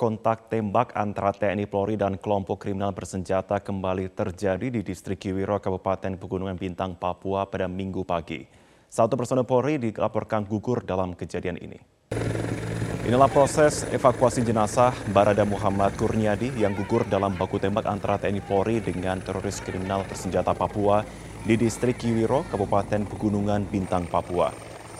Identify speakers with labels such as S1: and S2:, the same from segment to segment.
S1: kontak tembak antara TNI Polri dan kelompok kriminal bersenjata kembali terjadi di distrik Kiwiro, Kabupaten Pegunungan Bintang, Papua pada minggu pagi. Satu personel Polri dilaporkan gugur dalam kejadian ini. Inilah proses evakuasi jenazah Barada Muhammad Kurniadi yang gugur dalam baku tembak antara TNI Polri dengan teroris kriminal bersenjata Papua di distrik Kiwiro, Kabupaten Pegunungan Bintang, Papua.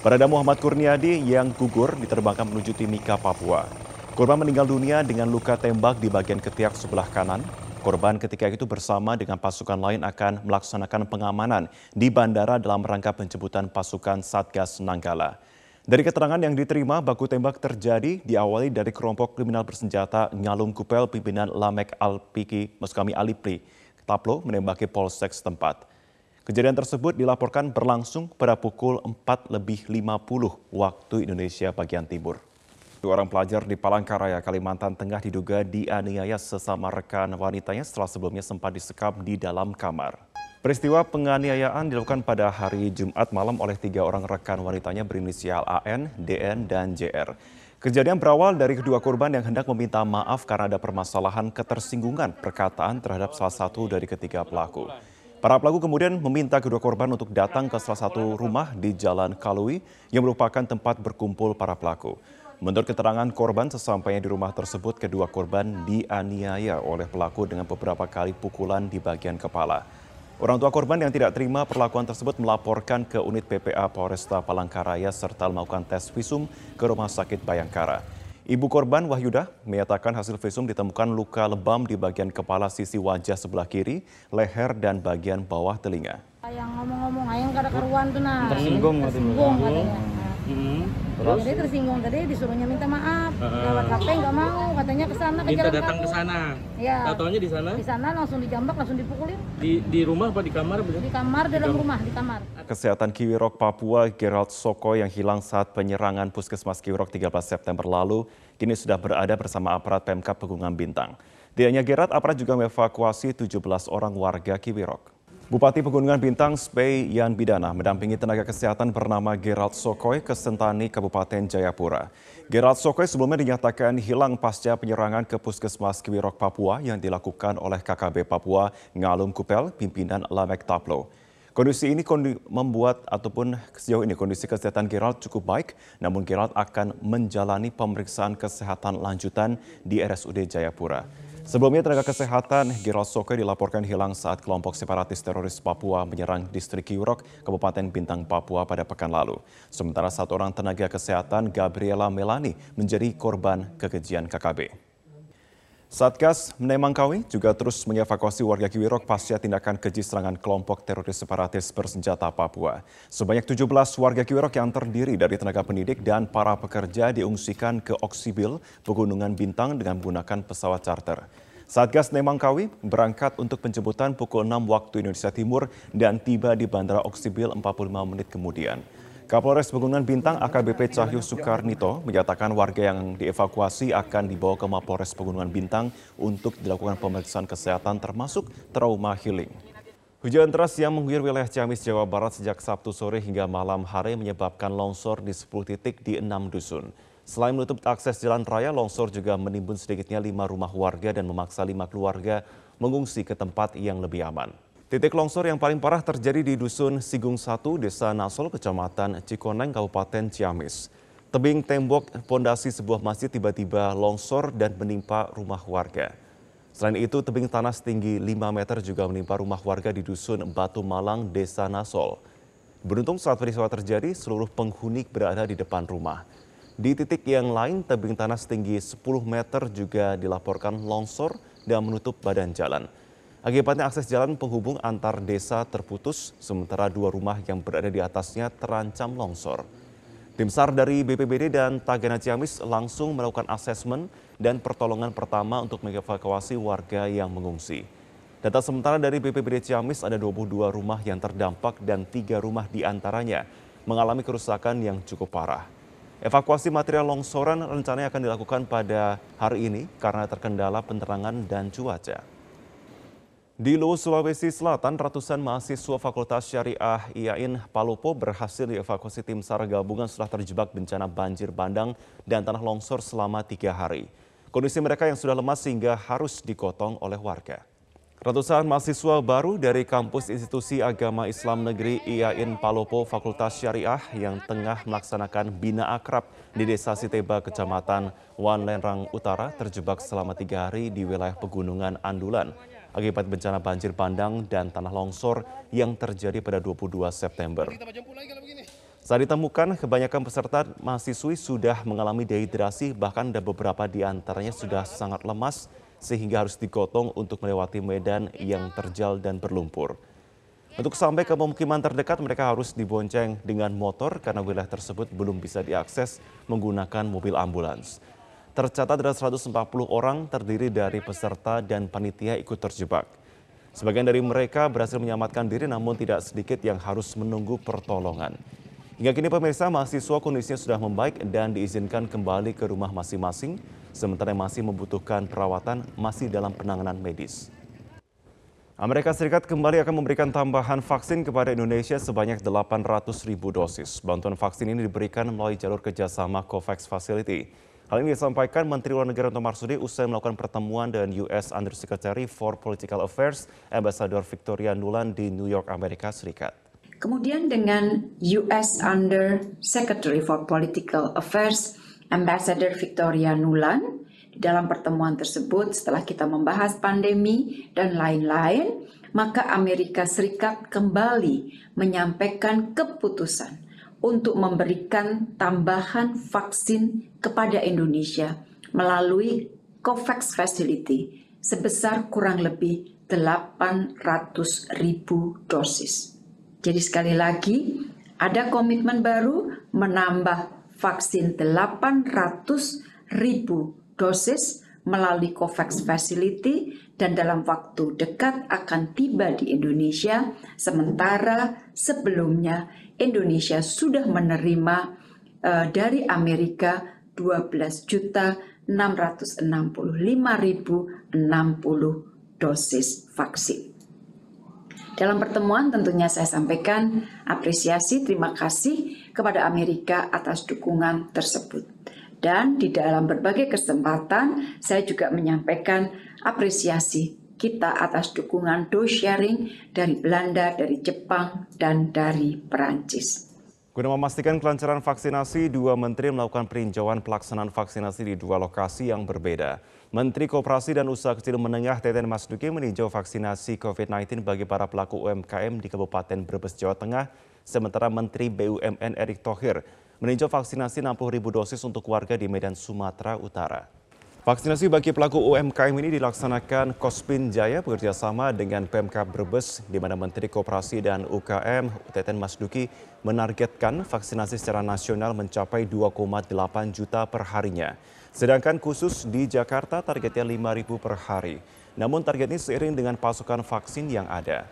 S1: Barada Muhammad Kurniadi yang gugur diterbangkan menuju Timika, Papua. Korban meninggal dunia dengan luka tembak di bagian ketiak sebelah kanan. Korban ketika itu bersama dengan pasukan lain akan melaksanakan pengamanan di bandara dalam rangka penjemputan pasukan Satgas Nanggala. Dari keterangan yang diterima, baku tembak terjadi diawali dari kelompok kriminal bersenjata Ngalung Kupel pimpinan Lamek Alpiki Muskami Alipri Taplo menembaki polsek setempat. Kejadian tersebut dilaporkan berlangsung pada pukul 4 lebih 50 waktu Indonesia bagian timur. Dua orang pelajar di Palangkaraya, Kalimantan Tengah diduga dianiaya sesama rekan wanitanya setelah sebelumnya sempat disekap di dalam kamar. Peristiwa penganiayaan dilakukan pada hari Jumat malam oleh tiga orang rekan wanitanya berinisial AN, DN, dan JR. Kejadian berawal dari kedua korban yang hendak meminta maaf karena ada permasalahan ketersinggungan perkataan terhadap salah satu dari ketiga pelaku. Para pelaku kemudian meminta kedua korban untuk datang ke salah satu rumah di Jalan Kalui yang merupakan tempat berkumpul para pelaku. Menurut keterangan korban, sesampainya di rumah tersebut, kedua korban dianiaya oleh pelaku dengan beberapa kali pukulan di bagian kepala. Orang tua korban yang tidak terima perlakuan tersebut melaporkan ke unit PPA Polresta Palangkaraya serta melakukan tes visum ke Rumah Sakit Bayangkara. Ibu korban Wahyuda menyatakan hasil visum ditemukan luka lebam di bagian kepala sisi wajah sebelah kiri, leher, dan bagian bawah telinga.
S2: Yang ngomong-ngomong, ayang kada karuan tuh nah.
S3: Tersinggung
S2: Tersinggung katanya.
S3: Hmm.
S2: Terus? Dia tersinggung tadi disuruhnya minta maaf. Uh -huh. Lewat HP nggak mau, katanya ke sana ke
S3: Minta datang ke sana.
S2: Ya.
S3: Tatonya di sana?
S2: Di sana langsung dijambak, langsung dipukulin.
S3: Di di rumah apa di kamar?
S2: Di kamar, di dalam rumah, di kamar.
S1: Kesehatan Kiwirok Papua, Gerald Soko yang hilang saat penyerangan Puskesmas Kiwirok 13 September lalu, kini sudah berada bersama aparat Pemkap Pegunungan Bintang. Tidak hanya Gerald, aparat juga mengevakuasi 17 orang warga Kiwirok. Bupati Pegunungan Bintang Spey Yan Bidana mendampingi tenaga kesehatan bernama Gerald Sokoy ke Sentani, Kabupaten Jayapura. Gerald Sokoy sebelumnya dinyatakan hilang pasca penyerangan ke Puskesmas Kiwirok Papua yang dilakukan oleh KKB Papua Ngalum Kupel, pimpinan Lamek Taplo. Kondisi ini kondi membuat ataupun sejauh ini kondisi kesehatan Gerald cukup baik, namun Gerald akan menjalani pemeriksaan kesehatan lanjutan di RSUD Jayapura. Sebelumnya tenaga kesehatan Gerald Soke dilaporkan hilang saat kelompok separatis teroris Papua menyerang distrik Kiurok, Kabupaten Bintang, Papua pada pekan lalu. Sementara satu orang tenaga kesehatan Gabriela Melani menjadi korban kekejian KKB. Satgas Menemangkawi juga terus mengevakuasi warga Kiwirok pasca tindakan keji serangan kelompok teroris separatis bersenjata Papua. Sebanyak 17 warga Kiwirok yang terdiri dari tenaga pendidik dan para pekerja diungsikan ke Oksibil, Pegunungan Bintang dengan menggunakan pesawat charter. Satgas Nemangkawi berangkat untuk penjemputan pukul 6 waktu Indonesia Timur dan tiba di Bandara Oksibil 45 menit kemudian. Kapolres Pegunungan Bintang AKBP Cahyo Soekarnito menyatakan warga yang dievakuasi akan dibawa ke Mapolres Pegunungan Bintang untuk dilakukan pemeriksaan kesehatan termasuk trauma healing. Hujan deras yang mengguyur wilayah Ciamis, Jawa Barat sejak Sabtu sore hingga malam hari menyebabkan longsor di 10 titik di enam dusun. Selain menutup akses jalan raya, longsor juga menimbun sedikitnya lima rumah warga dan memaksa lima keluarga mengungsi ke tempat yang lebih aman. Titik longsor yang paling parah terjadi di Dusun Sigung 1, Desa Nasol, Kecamatan Cikoneng, Kabupaten Ciamis. Tebing tembok pondasi sebuah masjid tiba-tiba longsor dan menimpa rumah warga. Selain itu, tebing tanah setinggi 5 meter juga menimpa rumah warga di Dusun Batu Malang, Desa Nasol. Beruntung saat peristiwa terjadi, seluruh penghuni berada di depan rumah. Di titik yang lain, tebing tanah setinggi 10 meter juga dilaporkan longsor dan menutup badan jalan. Akibatnya akses jalan penghubung antar desa terputus, sementara dua rumah yang berada di atasnya terancam longsor. Tim SAR dari BPBD dan Tagana Ciamis langsung melakukan asesmen dan pertolongan pertama untuk mengevakuasi warga yang mengungsi. Data sementara dari BPBD Ciamis ada 22 rumah yang terdampak dan tiga rumah di antaranya mengalami kerusakan yang cukup parah. Evakuasi material longsoran rencananya akan dilakukan pada hari ini karena terkendala penerangan dan cuaca. Di Luwu, Sulawesi Selatan, ratusan mahasiswa Fakultas Syariah IAIN Palopo berhasil dievakuasi tim SAR gabungan setelah terjebak bencana banjir bandang dan tanah longsor selama tiga hari. Kondisi mereka yang sudah lemas sehingga harus digotong oleh warga. Ratusan mahasiswa baru dari kampus Institusi Agama Islam Negeri IAIN Palopo Fakultas Syariah yang tengah melaksanakan Bina Akrab di Desa Siteba, Kecamatan Wanlerang Utara terjebak selama tiga hari di wilayah pegunungan Andulan akibat bencana banjir bandang dan tanah longsor yang terjadi pada 22 September. Saat ditemukan, kebanyakan peserta mahasiswi sudah mengalami dehidrasi, bahkan ada beberapa di antaranya sudah sangat lemas sehingga harus digotong untuk melewati medan yang terjal dan berlumpur. Untuk sampai ke pemukiman terdekat, mereka harus dibonceng dengan motor karena wilayah tersebut belum bisa diakses menggunakan mobil ambulans. Tercatat ada 140 orang terdiri dari peserta dan panitia ikut terjebak. Sebagian dari mereka berhasil menyelamatkan diri namun tidak sedikit yang harus menunggu pertolongan. Hingga kini pemirsa mahasiswa kondisinya sudah membaik dan diizinkan kembali ke rumah masing-masing, sementara masih membutuhkan perawatan masih dalam penanganan medis. Amerika Serikat kembali akan memberikan tambahan vaksin kepada Indonesia sebanyak 800 ribu dosis. Bantuan vaksin ini diberikan melalui jalur kerjasama COVAX Facility. Hal ini disampaikan Menteri Luar Negeri Retno Marsudi usai melakukan pertemuan dengan US Undersecretary for Political Affairs, Ambassador Victoria Nuland di New York, Amerika Serikat.
S4: Kemudian dengan US Under Secretary for Political Affairs, Ambassador Victoria Nuland, di dalam pertemuan tersebut setelah kita membahas pandemi dan lain-lain, maka Amerika Serikat kembali menyampaikan keputusan untuk memberikan tambahan vaksin kepada Indonesia melalui COVAX Facility sebesar kurang lebih 800 ribu dosis. Jadi sekali lagi ada komitmen baru menambah vaksin 800 ribu dosis melalui COVAX Facility dan dalam waktu dekat akan tiba di Indonesia sementara sebelumnya Indonesia sudah menerima uh, dari Amerika 12 juta 665.060 dosis vaksin. Dalam pertemuan tentunya saya sampaikan apresiasi terima kasih kepada Amerika atas dukungan tersebut. Dan di dalam berbagai kesempatan saya juga menyampaikan apresiasi kita atas dukungan dose sharing dari Belanda, dari Jepang, dan dari Perancis.
S1: Guna memastikan kelancaran vaksinasi, dua menteri melakukan peninjauan pelaksanaan vaksinasi di dua lokasi yang berbeda. Menteri Koperasi dan Usaha Kecil Menengah Teten Masduki meninjau vaksinasi COVID-19 bagi para pelaku UMKM di Kabupaten Brebes, Jawa Tengah, sementara Menteri BUMN Erick Thohir meninjau vaksinasi 60 ribu dosis untuk warga di Medan, Sumatera Utara. Vaksinasi bagi pelaku UMKM ini dilaksanakan Kospin Jaya bekerjasama dengan Pemkab Brebes, di mana Menteri Koperasi dan UKM Teten Masduki menargetkan vaksinasi secara nasional mencapai 2,8 juta per harinya. Sedangkan khusus di Jakarta targetnya 5.000 per hari. Namun target ini seiring dengan pasokan vaksin yang ada.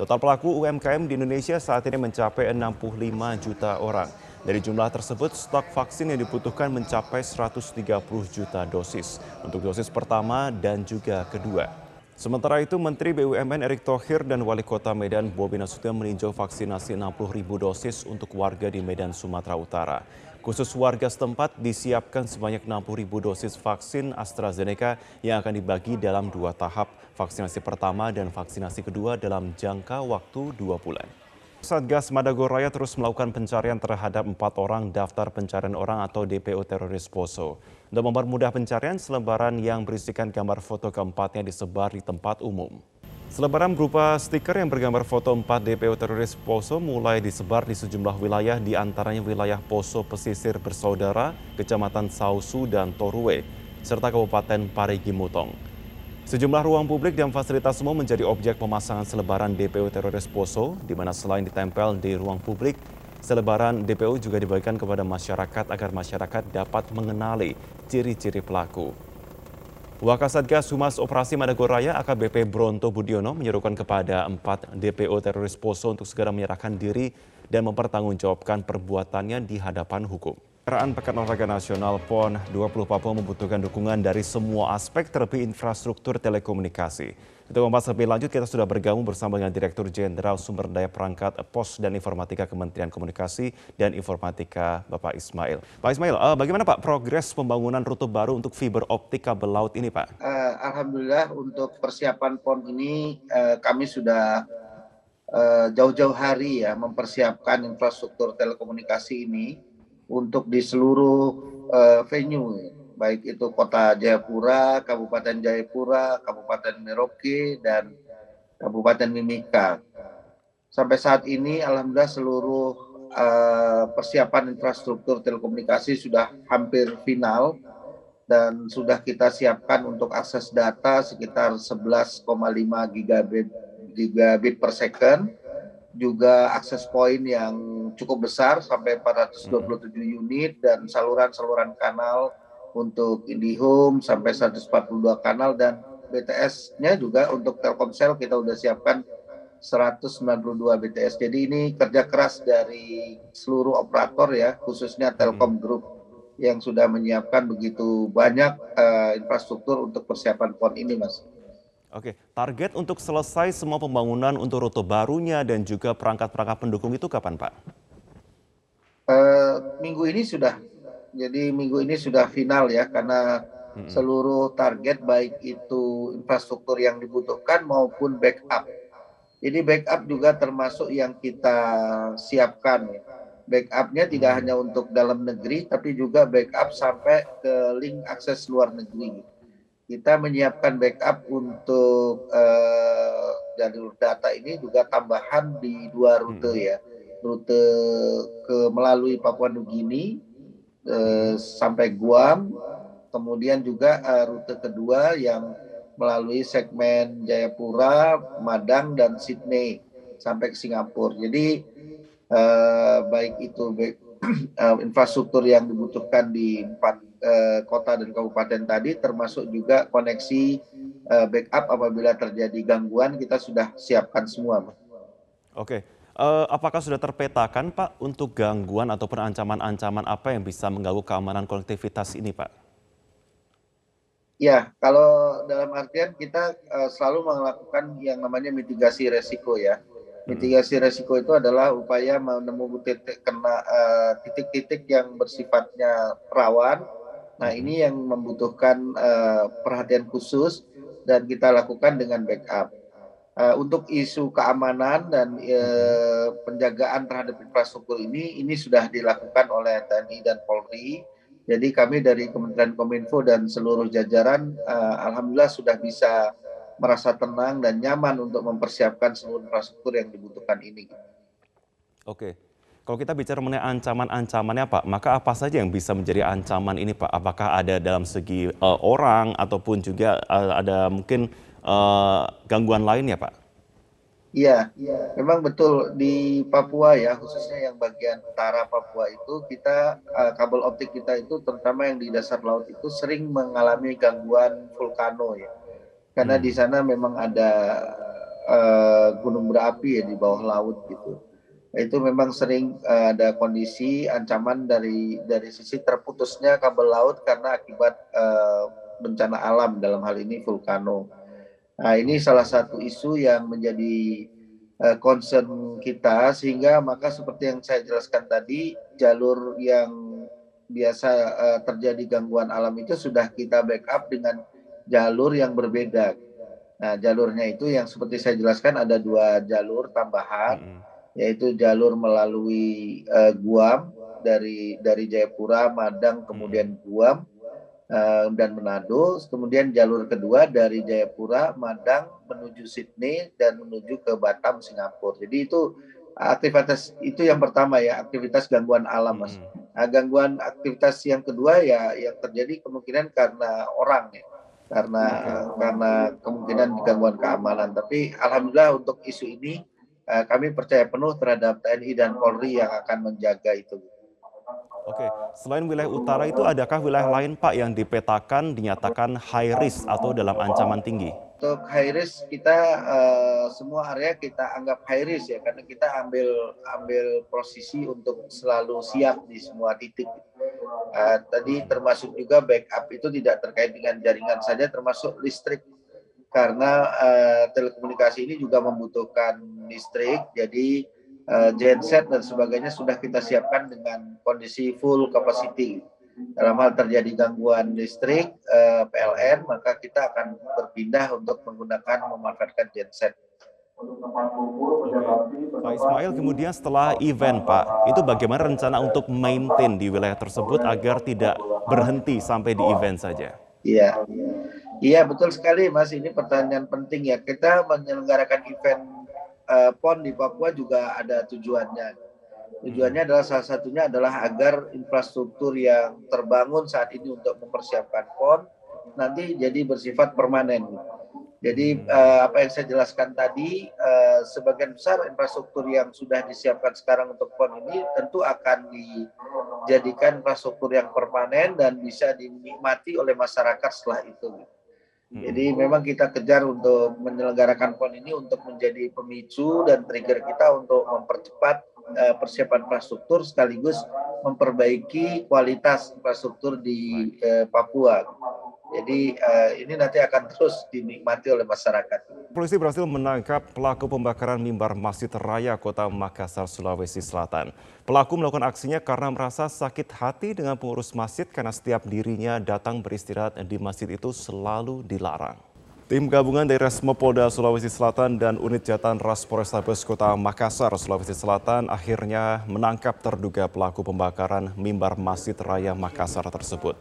S1: Total pelaku UMKM di Indonesia saat ini mencapai 65 juta orang. Dari jumlah tersebut, stok vaksin yang dibutuhkan mencapai 130 juta dosis untuk dosis pertama dan juga kedua. Sementara itu, Menteri BUMN Erick Thohir dan Wali Kota Medan Bobi Nasution meninjau vaksinasi 60 ribu dosis untuk warga di Medan, Sumatera Utara. Khusus warga setempat disiapkan sebanyak 60 ribu dosis vaksin AstraZeneca yang akan dibagi dalam dua tahap, vaksinasi pertama dan vaksinasi kedua dalam jangka waktu dua bulan. Satgas Madagoraya terus melakukan pencarian terhadap empat orang daftar pencarian orang atau DPO teroris Poso. Untuk mempermudah pencarian, selebaran yang berisikan gambar foto keempatnya disebar di tempat umum. Selebaran berupa stiker yang bergambar foto 4 DPO teroris Poso mulai disebar di sejumlah wilayah di antaranya wilayah Poso Pesisir Bersaudara, Kecamatan Sausu dan Torue, serta Kabupaten Parigi Mutong. Sejumlah ruang publik dan fasilitas umum menjadi objek pemasangan selebaran DPO teroris Poso, di mana selain ditempel di ruang publik, selebaran DPO juga dibagikan kepada masyarakat agar masyarakat dapat mengenali ciri-ciri pelaku. Wakasatgas Humas Operasi Madagoraya AKBP Bronto Budiono menyerukan kepada empat DPO teroris Poso untuk segera menyerahkan diri dan mempertanggungjawabkan perbuatannya di hadapan hukum. Perayaan Pekan Olahraga Nasional PON 20 Papua membutuhkan dukungan dari semua aspek terlebih infrastruktur telekomunikasi. Untuk membahas lebih lanjut, kita sudah bergabung bersama dengan Direktur Jenderal Sumber Daya Perangkat Pos dan Informatika Kementerian Komunikasi dan Informatika, Bapak Ismail. Pak Ismail, uh, bagaimana Pak progres pembangunan rute baru untuk fiber optik kabel laut ini, Pak?
S5: Uh, Alhamdulillah untuk persiapan PON ini uh, kami sudah jauh-jauh uh, hari ya mempersiapkan infrastruktur telekomunikasi ini untuk di seluruh uh, venue baik itu Kota Jayapura, Kabupaten Jayapura, Kabupaten Merauke, dan Kabupaten Mimika. Sampai saat ini, alhamdulillah seluruh uh, persiapan infrastruktur telekomunikasi sudah hampir final dan sudah kita siapkan untuk akses data sekitar 11,5 gigabit, gigabit per second, juga akses point yang cukup besar sampai 427 unit dan saluran-saluran kanal untuk IndiHome sampai 142 kanal dan BTS-nya juga untuk Telkomsel kita sudah siapkan 192 BTS. Jadi ini kerja keras dari seluruh operator ya, khususnya Telkom hmm. Group yang sudah menyiapkan begitu banyak uh, infrastruktur untuk persiapan PON ini, Mas.
S1: Oke, target untuk selesai semua pembangunan untuk rute barunya dan juga perangkat-perangkat pendukung itu kapan, Pak?
S5: Uh, minggu ini sudah jadi minggu ini sudah final ya karena seluruh target baik itu infrastruktur yang dibutuhkan maupun backup. Jadi backup juga termasuk yang kita siapkan. Backupnya tidak hanya untuk dalam negeri, tapi juga backup sampai ke link akses luar negeri. Kita menyiapkan backup untuk uh, jalur data ini juga tambahan di dua rute ya, rute ke melalui Papua Nugini eh, sampai Guam, kemudian juga eh, rute kedua yang melalui segmen Jayapura, Madang dan Sydney sampai ke Singapura. Jadi eh, baik itu baik, eh, infrastruktur yang dibutuhkan di empat eh, kota dan kabupaten tadi, termasuk juga koneksi eh, backup apabila terjadi gangguan kita sudah siapkan semua.
S1: Oke. Uh, apakah sudah terpetakan Pak untuk gangguan ataupun ancaman-ancaman apa yang bisa mengganggu keamanan konektivitas ini Pak?
S5: Ya, kalau dalam artian kita uh, selalu melakukan yang namanya mitigasi resiko ya. Hmm. Mitigasi resiko itu adalah upaya menemukan titik kena uh, titik-titik yang bersifatnya rawan. Nah, ini yang membutuhkan uh, perhatian khusus dan kita lakukan dengan backup uh, untuk isu keamanan dan uh, penjagaan terhadap infrastruktur ini ini sudah dilakukan oleh TNI dan Polri. Jadi kami dari Kementerian Kominfo dan seluruh jajaran uh, alhamdulillah sudah bisa merasa tenang dan nyaman untuk mempersiapkan seluruh infrastruktur yang dibutuhkan ini.
S1: Oke. Kalau kita bicara mengenai ancaman-ancamannya Pak, maka apa saja yang bisa menjadi ancaman ini Pak? Apakah ada dalam segi uh, orang ataupun juga uh, ada mungkin uh, gangguan lain ya Pak?
S5: Iya, memang betul di Papua ya, khususnya yang bagian utara Papua itu kita uh, kabel optik kita itu terutama yang di dasar laut itu sering mengalami gangguan vulkano ya, karena hmm. di sana memang ada uh, gunung berapi ya di bawah laut gitu. Itu memang sering uh, ada kondisi ancaman dari dari sisi terputusnya kabel laut karena akibat uh, bencana alam dalam hal ini vulkano. Nah, ini salah satu isu yang menjadi uh, concern kita sehingga maka seperti yang saya jelaskan tadi jalur yang biasa uh, terjadi gangguan alam itu sudah kita backup dengan jalur yang berbeda. Nah, jalurnya itu yang seperti saya jelaskan ada dua jalur tambahan, mm -hmm. Yaitu jalur melalui uh, Guam dari dari Jayapura, Madang, kemudian Guam, Eh, dan Manado. Kemudian jalur kedua dari Jayapura, Madang menuju Sydney dan menuju ke Batam, Singapura. Jadi itu aktivitas itu yang pertama ya aktivitas gangguan alam mas. Hmm. Nah, gangguan aktivitas yang kedua ya yang terjadi kemungkinan karena orang ya karena hmm. karena kemungkinan gangguan keamanan. Tapi alhamdulillah untuk isu ini eh, kami percaya penuh terhadap TNI dan Polri yang akan menjaga itu.
S1: Oke, selain wilayah utara itu adakah wilayah lain Pak yang dipetakan dinyatakan high risk atau dalam ancaman tinggi?
S5: Untuk high risk kita uh, semua area kita anggap high risk ya karena kita ambil ambil posisi untuk selalu siap di semua titik. Uh, tadi termasuk juga backup itu tidak terkait dengan jaringan saja termasuk listrik. karena uh, telekomunikasi ini juga membutuhkan listrik, jadi uh, genset dan sebagainya sudah kita siapkan dengan kondisi full capacity. Dalam hal terjadi gangguan listrik uh, PLN, maka kita akan berpindah untuk menggunakan memanfaatkan genset.
S1: Pak Ismail, kemudian setelah event Pak, itu bagaimana rencana untuk maintain di wilayah tersebut agar tidak berhenti sampai di event saja?
S5: Iya, iya betul sekali Mas. Ini pertanyaan penting ya. Kita menyelenggarakan event uh, PON di Papua juga ada tujuannya. Tujuannya adalah salah satunya adalah agar infrastruktur yang terbangun saat ini untuk mempersiapkan PON nanti jadi bersifat permanen. Jadi uh, apa yang saya jelaskan tadi, uh, sebagian besar infrastruktur yang sudah disiapkan sekarang untuk PON ini tentu akan dijadikan infrastruktur yang permanen dan bisa dinikmati oleh masyarakat setelah itu. Hmm. Jadi memang kita kejar untuk menyelenggarakan PON ini untuk menjadi pemicu dan trigger kita untuk mempercepat uh, persiapan infrastruktur sekaligus memperbaiki kualitas infrastruktur di uh, Papua. Jadi uh, ini nanti akan terus dinikmati oleh masyarakat.
S1: Polisi berhasil menangkap pelaku pembakaran mimbar Masjid Raya Kota Makassar, Sulawesi Selatan. Pelaku melakukan aksinya karena merasa sakit hati dengan pengurus masjid karena setiap dirinya datang beristirahat di masjid itu selalu dilarang. Tim gabungan dari Resmo Polda Sulawesi Selatan dan Unit Jatan Ras Polrestabes Kota Makassar, Sulawesi Selatan akhirnya menangkap terduga pelaku pembakaran mimbar Masjid Raya Makassar tersebut.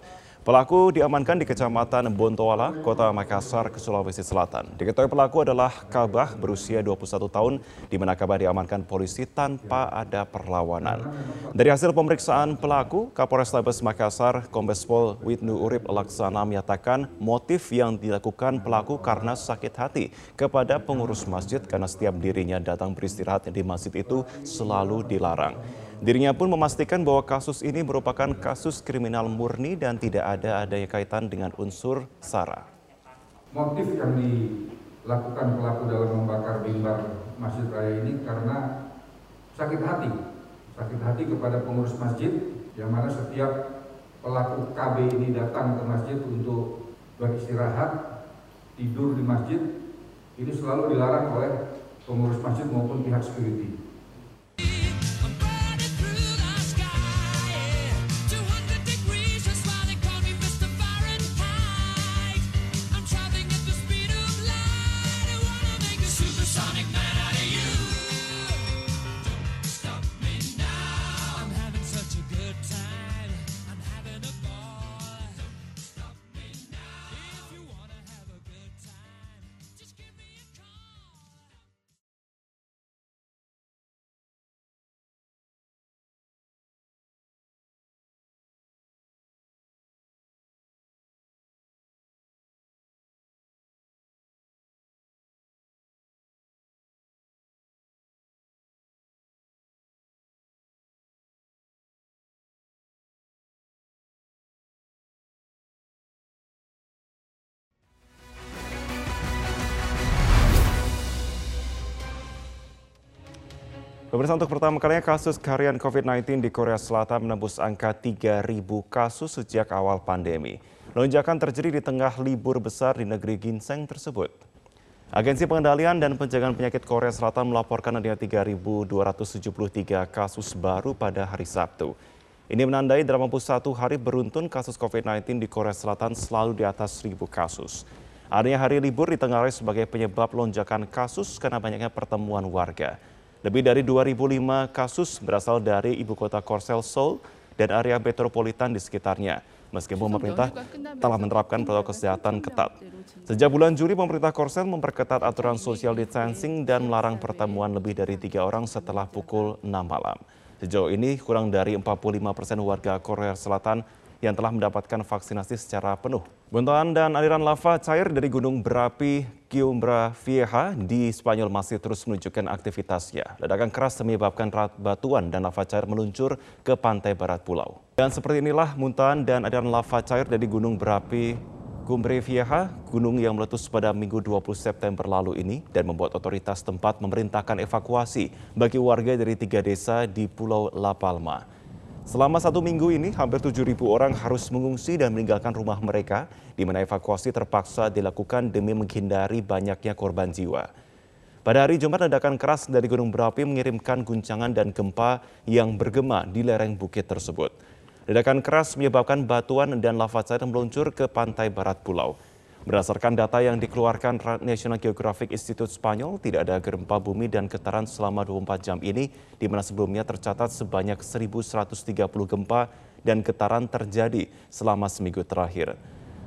S1: Pelaku diamankan di Kecamatan Bontoala, Kota Makassar, Sulawesi Selatan. Diketahui pelaku adalah Kabah berusia 21 tahun, di mana Kabah diamankan polisi tanpa ada perlawanan. Dari hasil pemeriksaan pelaku, Kapolres Tabes Makassar, Kombes Pol Widnu Urip Laksana menyatakan motif yang dilakukan pelaku karena sakit hati kepada pengurus masjid karena setiap dirinya datang beristirahat di masjid itu selalu dilarang. Dirinya pun memastikan bahwa kasus ini merupakan kasus kriminal murni dan tidak ada adanya kaitan dengan unsur SARA.
S6: Motif yang dilakukan pelaku dalam membakar mimbar Masjid Raya ini karena sakit hati. Sakit hati kepada pengurus masjid yang mana setiap pelaku KB ini datang ke masjid untuk beristirahat, tidur di masjid, ini selalu dilarang oleh pengurus masjid maupun pihak security.
S1: Pemirsa untuk pertama kalinya kasus harian COVID-19 di Korea Selatan menembus angka 3.000 kasus sejak awal pandemi. Lonjakan terjadi di tengah libur besar di negeri ginseng tersebut. Agensi Pengendalian dan Pencegahan Penyakit Korea Selatan melaporkan adanya 3.273 kasus baru pada hari Sabtu. Ini menandai dalam 21 hari beruntun kasus COVID-19 di Korea Selatan selalu di atas 1.000 kasus. Adanya hari libur ditengarai sebagai penyebab lonjakan kasus karena banyaknya pertemuan warga. Lebih dari 2.005 kasus berasal dari ibu kota Korsel Seoul dan area metropolitan di sekitarnya. Meskipun pemerintah telah menerapkan protokol kesehatan ketat. Sejak bulan Juli, pemerintah Korsel memperketat aturan social distancing dan melarang pertemuan lebih dari tiga orang setelah pukul 6 malam. Sejauh ini, kurang dari 45 persen warga Korea Selatan yang telah mendapatkan vaksinasi secara penuh. Buntuan dan aliran lava cair dari gunung berapi Kiumbra Vieja di Spanyol masih terus menunjukkan aktivitasnya. Ledakan keras menyebabkan batuan dan lava cair meluncur ke pantai barat pulau. Dan seperti inilah muntahan dan aliran lava cair dari gunung berapi Cumbre Vieja, gunung yang meletus pada Minggu 20 September lalu ini dan membuat otoritas tempat memerintahkan evakuasi bagi warga dari tiga desa di Pulau La Palma. Selama satu minggu ini, hampir 7.000 orang harus mengungsi dan meninggalkan rumah mereka, di mana evakuasi terpaksa dilakukan demi menghindari banyaknya korban jiwa. Pada hari Jumat, ledakan keras dari gunung berapi mengirimkan guncangan dan gempa yang bergema di lereng bukit tersebut. Ledakan keras menyebabkan batuan dan lava cair meluncur ke pantai barat pulau. Berdasarkan data yang dikeluarkan National Geographic Institute Spanyol, tidak ada gempa bumi dan getaran selama 24 jam ini, di mana sebelumnya tercatat sebanyak 1.130 gempa dan getaran terjadi selama seminggu terakhir.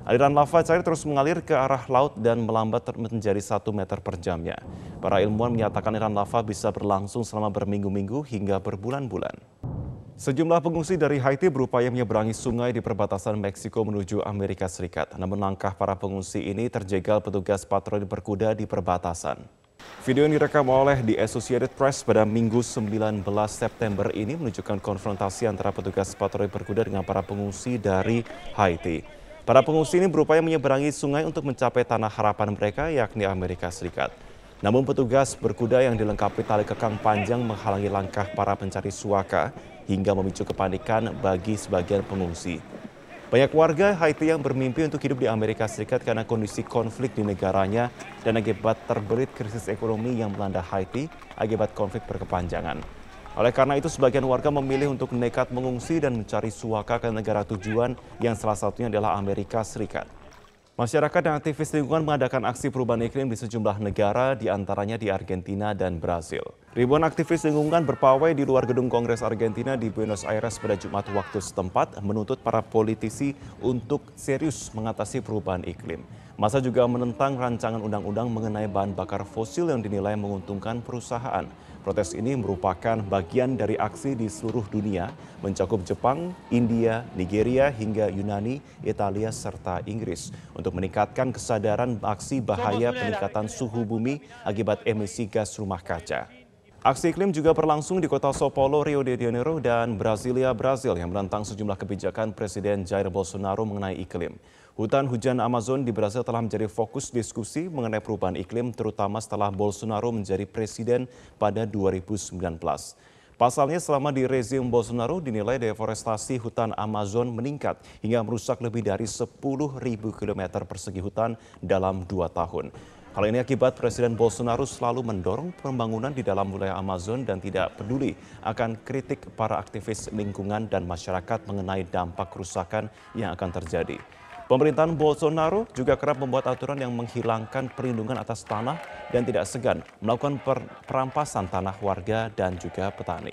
S1: Aliran lava cair terus mengalir ke arah laut dan melambat menjadi 1 meter per jamnya. Para ilmuwan menyatakan aliran lava bisa berlangsung selama berminggu-minggu hingga berbulan-bulan. Sejumlah pengungsi dari Haiti berupaya menyeberangi sungai di perbatasan Meksiko menuju Amerika Serikat. Namun langkah para pengungsi ini terjegal petugas patroli berkuda di perbatasan. Video yang direkam oleh The Associated Press pada Minggu 19 September ini menunjukkan konfrontasi antara petugas patroli berkuda dengan para pengungsi dari Haiti. Para pengungsi ini berupaya menyeberangi sungai untuk mencapai tanah harapan mereka yakni Amerika Serikat. Namun petugas berkuda yang dilengkapi tali kekang panjang menghalangi langkah para pencari suaka hingga memicu kepanikan bagi sebagian pengungsi. Banyak warga Haiti yang bermimpi untuk hidup di Amerika Serikat karena kondisi konflik di negaranya dan akibat terbelit krisis ekonomi yang melanda Haiti akibat konflik berkepanjangan. Oleh karena itu, sebagian warga memilih untuk nekat mengungsi dan mencari suaka ke negara tujuan yang salah satunya adalah Amerika Serikat. Masyarakat dan aktivis lingkungan mengadakan aksi perubahan iklim di sejumlah negara, di antaranya di Argentina dan Brasil. Ribuan aktivis lingkungan berpawai di luar gedung Kongres Argentina di Buenos Aires pada Jumat waktu setempat menuntut para politisi untuk serius mengatasi perubahan iklim. Masa juga menentang rancangan undang-undang mengenai bahan bakar fosil yang dinilai menguntungkan perusahaan. Protes ini merupakan bagian dari aksi di seluruh dunia, mencakup Jepang, India, Nigeria, hingga Yunani, Italia, serta Inggris, untuk meningkatkan kesadaran aksi bahaya peningkatan suhu bumi akibat emisi gas rumah kaca. Aksi iklim juga berlangsung di kota Sao Paulo, Rio de Janeiro, dan Brasilia, Brasil yang menentang sejumlah kebijakan Presiden Jair Bolsonaro mengenai iklim. Hutan hujan Amazon di Brasil telah menjadi fokus diskusi mengenai perubahan iklim terutama setelah Bolsonaro menjadi presiden pada 2019. Pasalnya selama di rezim Bolsonaro dinilai deforestasi hutan Amazon meningkat hingga merusak lebih dari 10.000 km persegi hutan dalam dua tahun. Hal ini akibat Presiden Bolsonaro selalu mendorong pembangunan di dalam wilayah Amazon dan tidak peduli akan kritik para aktivis lingkungan dan masyarakat mengenai dampak kerusakan yang akan terjadi. Pemerintahan Bolsonaro juga kerap membuat aturan yang menghilangkan perlindungan atas tanah dan tidak segan melakukan perampasan tanah warga dan juga petani.